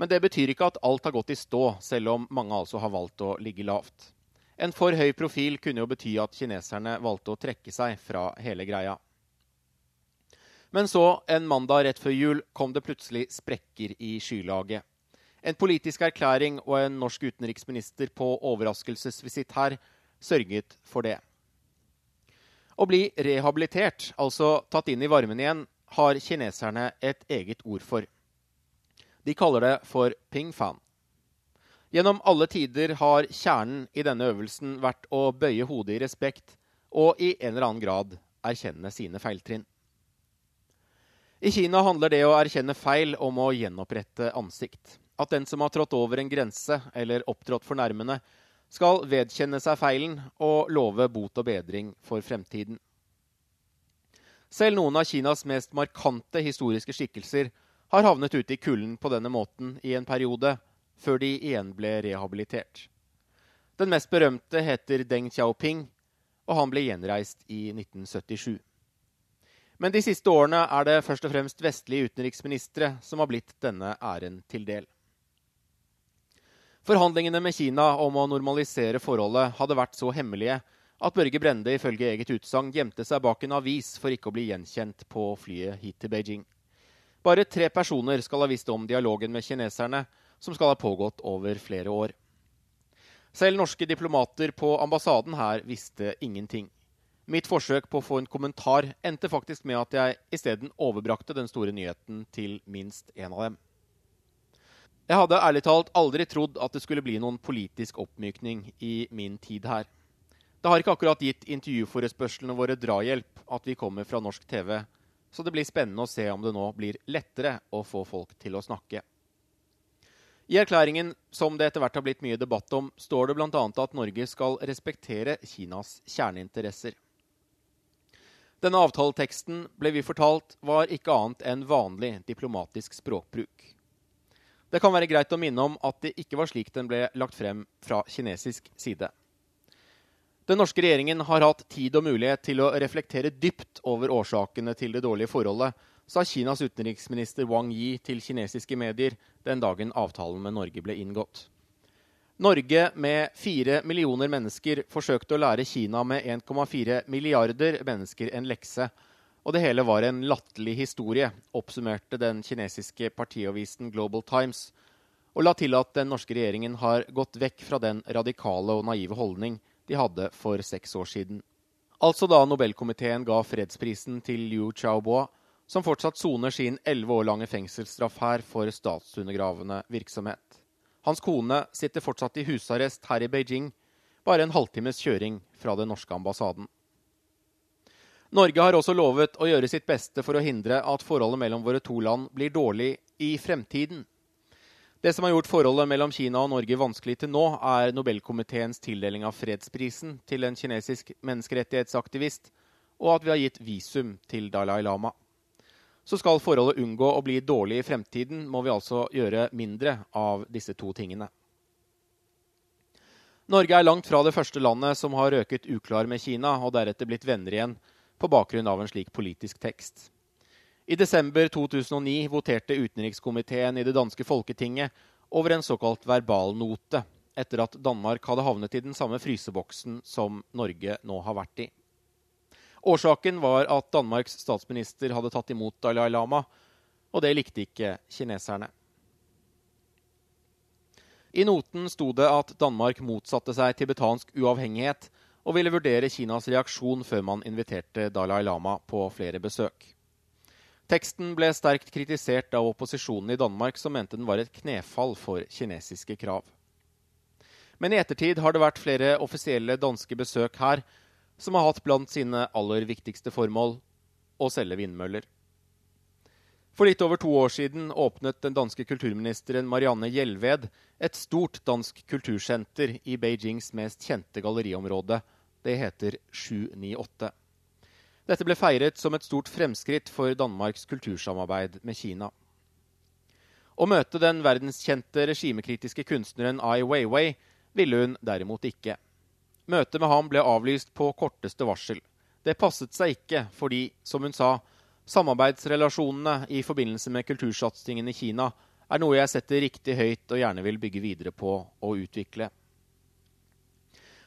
men det betyr ikke at alt har gått i stå, selv om mange altså har valgt å ligge lavt. En for høy profil kunne jo bety at kineserne valgte å trekke seg fra hele greia. Men så, en mandag rett før jul, kom det plutselig sprekker i skylaget. En politisk erklæring og en norsk utenriksminister på overraskelsesvisitt her sørget for det. Å bli rehabilitert, altså tatt inn i varmen igjen, har kineserne et eget ord for. De kaller det for pingfan. Gjennom alle tider har kjernen i denne øvelsen vært å bøye hodet i respekt og i en eller annen grad erkjenne sine feiltrinn. I Kina handler det å erkjenne feil om å gjenopprette ansikt at den som har trådt over en grense eller opptrådt fornærmende, skal vedkjenne seg feilen og love bot og bedring for fremtiden. Selv noen av Kinas mest markante historiske skikkelser har havnet ute i kulden på denne måten i en periode, før de igjen ble rehabilitert. Den mest berømte heter Deng Xiaoping, og han ble gjenreist i 1977. Men de siste årene er det først og fremst vestlige utenriksministre som har blitt denne æren til del. Forhandlingene med Kina om å normalisere forholdet hadde vært så hemmelige at Børge Brende ifølge eget utsagn gjemte seg bak en avis for ikke å bli gjenkjent på flyet hit til Beijing. Bare tre personer skal ha visst om dialogen med kineserne, som skal ha pågått over flere år. Selv norske diplomater på ambassaden her visste ingenting. Mitt forsøk på å få en kommentar endte faktisk med at jeg isteden overbrakte den store nyheten til minst en av dem. Jeg hadde ærlig talt aldri trodd at det skulle bli noen politisk oppmykning i min tid her. Det har ikke akkurat gitt intervjuforespørslene våre drahjelp at vi kommer fra norsk TV, så det blir spennende å se om det nå blir lettere å få folk til å snakke. I erklæringen, som det etter hvert har blitt mye debatt om, står det bl.a. at Norge skal respektere Kinas kjerneinteresser. Denne avtaleteksten, ble vi fortalt, var ikke annet enn vanlig diplomatisk språkbruk. Det kan være greit å minne om at det ikke var slik den ble lagt frem fra kinesisk side. Den norske regjeringen har hatt tid og mulighet til å reflektere dypt over årsakene til det dårlige forholdet, sa Kinas utenriksminister Wang Yi til kinesiske medier den dagen avtalen med Norge ble inngått. Norge med fire millioner mennesker forsøkte å lære Kina med 1,4 milliarder mennesker en lekse og det hele var en latterlig historie, oppsummerte den kinesiske partiavisen Global Times, og la til at den norske regjeringen har gått vekk fra den radikale og naive holdning de hadde for seks år siden. Altså da Nobelkomiteen ga fredsprisen til Liu Xiaobo, som fortsatt soner sin elleve år lange fengselsstraff her for statsundergravende virksomhet. Hans kone sitter fortsatt i husarrest her i Beijing, bare en halvtimes kjøring fra den norske ambassaden. Norge har også lovet å gjøre sitt beste for å hindre at forholdet mellom våre to land blir dårlig i fremtiden. Det som har gjort forholdet mellom Kina og Norge vanskelig til nå, er Nobelkomiteens tildeling av fredsprisen til en kinesisk menneskerettighetsaktivist, og at vi har gitt visum til Dalai Lama. Så skal forholdet unngå å bli dårlig i fremtiden, må vi altså gjøre mindre av disse to tingene. Norge er langt fra det første landet som har røket uklar med Kina, og deretter blitt venner igjen på bakgrunn av en slik politisk tekst. I desember 2009 voterte utenrikskomiteen i det danske folketinget over en såkalt verbalnote, etter at Danmark hadde havnet i den samme fryseboksen som Norge nå har vært i. Årsaken var at Danmarks statsminister hadde tatt imot Dalai Lama, og det likte ikke kineserne. I noten sto det at Danmark motsatte seg tibetansk uavhengighet og ville vurdere Kinas reaksjon før man inviterte Dalai Lama på flere besøk. Teksten ble sterkt kritisert av opposisjonen i Danmark, som mente den var et knefall for kinesiske krav. Men i ettertid har det vært flere offisielle danske besøk her som har hatt blant sine aller viktigste formål å selge vindmøller. For litt over to år siden åpnet den danske kulturministeren Marianne Hjelved et stort dansk kultursenter i Beijings mest kjente galleriområde. Det heter 798. Dette ble feiret som et stort fremskritt for Danmarks kultursamarbeid med Kina. Å møte den verdenskjente regimekritiske kunstneren Ai Weiwei ville hun derimot ikke. Møtet med ham ble avlyst på korteste varsel. Det passet seg ikke fordi, som hun sa, samarbeidsrelasjonene i forbindelse med kultursatsingen i Kina er noe jeg setter riktig høyt og gjerne vil bygge videre på og utvikle.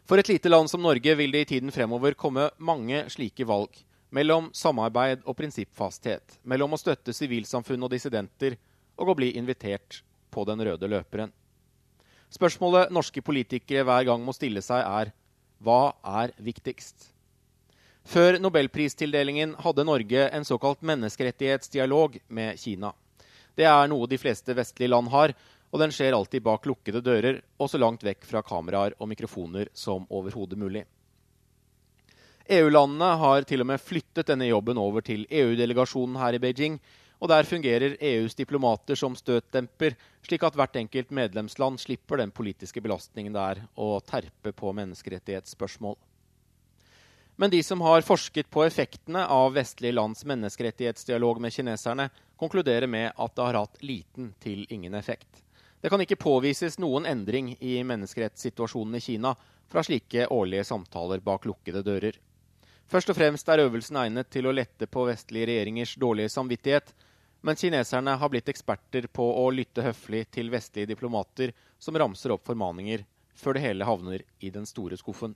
For et lite land som Norge vil det i tiden fremover komme mange slike valg. Mellom samarbeid og prinsippfasthet. Mellom å støtte sivilsamfunn og dissidenter og å bli invitert på den røde løperen. Spørsmålet norske politikere hver gang må stille seg, er hva er viktigst? Før nobelpristildelingen hadde Norge en såkalt menneskerettighetsdialog med Kina. Det er noe de fleste vestlige land har, og den skjer alltid bak lukkede dører og så langt vekk fra kameraer og mikrofoner som overhodet mulig. EU-landene har til og med flyttet denne jobben over til EU-delegasjonen her i Beijing, og der fungerer EUs diplomater som støtdemper, slik at hvert enkelt medlemsland slipper den politiske belastningen det er å terpe på menneskerettighetsspørsmål. Men de som har forsket på effektene av vestlige lands menneskerettighetsdialog med kineserne, konkluderer med at det har hatt liten til ingen effekt. Det kan ikke påvises noen endring i menneskerettssituasjonen i Kina fra slike årlige samtaler bak lukkede dører. Først og fremst er øvelsen egnet til å lette på vestlige regjeringers dårlige samvittighet, men kineserne har blitt eksperter på å lytte høflig til vestlige diplomater som ramser opp formaninger, før det hele havner i den store skuffen.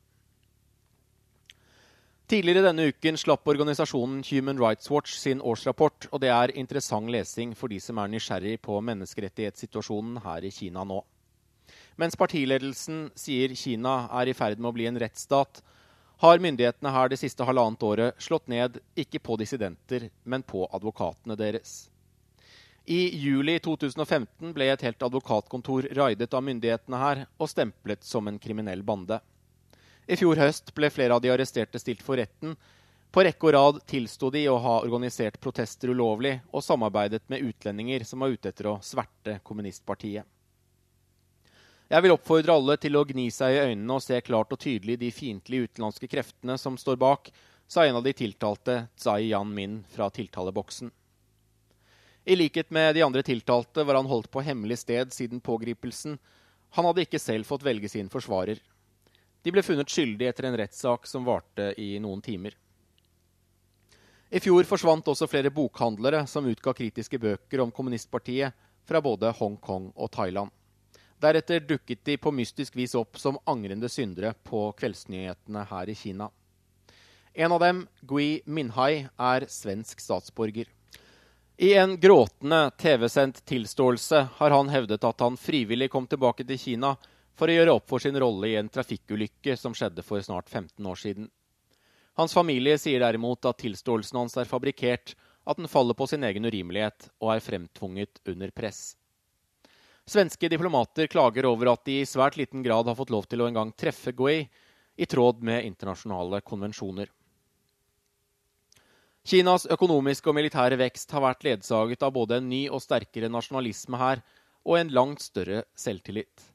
Tidligere denne uken slapp organisasjonen Human Rights Watch sin årsrapport, og det er interessant lesing for de som er nysgjerrig på menneskerettighetssituasjonen her i Kina nå. Mens partiledelsen sier Kina er i ferd med å bli en rettsstat, har myndighetene her det siste halvannet året slått ned ikke på dissidenter, men på advokatene deres. I juli 2015 ble et helt advokatkontor raidet av myndighetene her og stemplet som en kriminell bande. I fjor høst ble flere av de arresterte stilt for retten. På rekke og rad tilsto de å ha organisert protester ulovlig og samarbeidet med utlendinger som var ute etter å sverte kommunistpartiet. Jeg vil oppfordre alle til å gni seg i øynene og se klart og tydelig de fiendtlige utenlandske kreftene som står bak, sa en av de tiltalte, Tsai Yan Min, fra tiltaleboksen. I likhet med de andre tiltalte var han holdt på hemmelig sted siden pågripelsen. Han hadde ikke selv fått velge sin forsvarer. De ble funnet skyldige etter en rettssak som varte i noen timer. I fjor forsvant også flere bokhandlere som utga kritiske bøker om kommunistpartiet fra både Hongkong og Thailand. Deretter dukket de på mystisk vis opp som angrende syndere på kveldsnyhetene her i Kina. En av dem, Gui Minhai, er svensk statsborger. I en gråtende TV-sendt tilståelse har han hevdet at han frivillig kom tilbake til Kina for å gjøre opp for sin rolle i en trafikkulykke som skjedde for snart 15 år siden. Hans familie sier derimot at tilståelsen hans er fabrikkert, at den faller på sin egen urimelighet og er fremtvunget under press. Svenske diplomater klager over at de i svært liten grad har fått lov til å engang treffe Gui, i tråd med internasjonale konvensjoner. Kinas økonomiske og militære vekst har vært ledsaget av både en ny og sterkere nasjonalisme her, og en langt større selvtillit.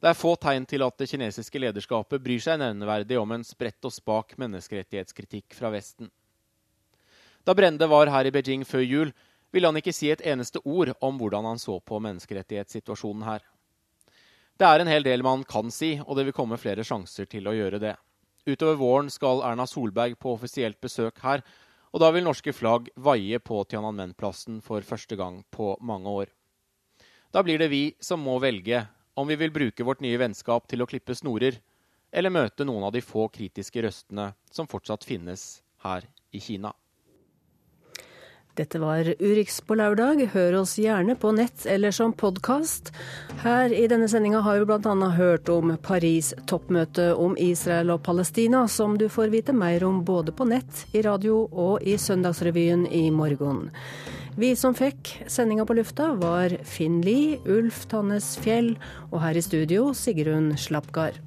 Det er få tegn til at det kinesiske lederskapet bryr seg nevneverdig om en spredt og spak menneskerettighetskritikk fra Vesten. Da Brende var her i Beijing før jul, ville han ikke si et eneste ord om hvordan han så på menneskerettighetssituasjonen her. Det er en hel del man kan si, og det vil komme flere sjanser til å gjøre det. Utover våren skal Erna Solberg på offisielt besøk her, og da vil norske flagg vaie på Tiananmen-plassen for første gang på mange år. Da blir det vi som må velge om vi vil bruke vårt nye vennskap til å klippe snorer, eller møte noen av de få kritiske røstene som fortsatt finnes her i Kina.
Dette var Urix på lørdag. Hør oss gjerne på nett eller som podkast. Her i denne sendinga har vi bl.a. hørt om Paris-toppmøtet om Israel og Palestina, som du får vite mer om både på nett, i radio og i Søndagsrevyen i morgen. Vi som fikk sendinga på lufta, var Finn Lie, Ulf Tannes Fjell og her i studio Sigrun Slapgard.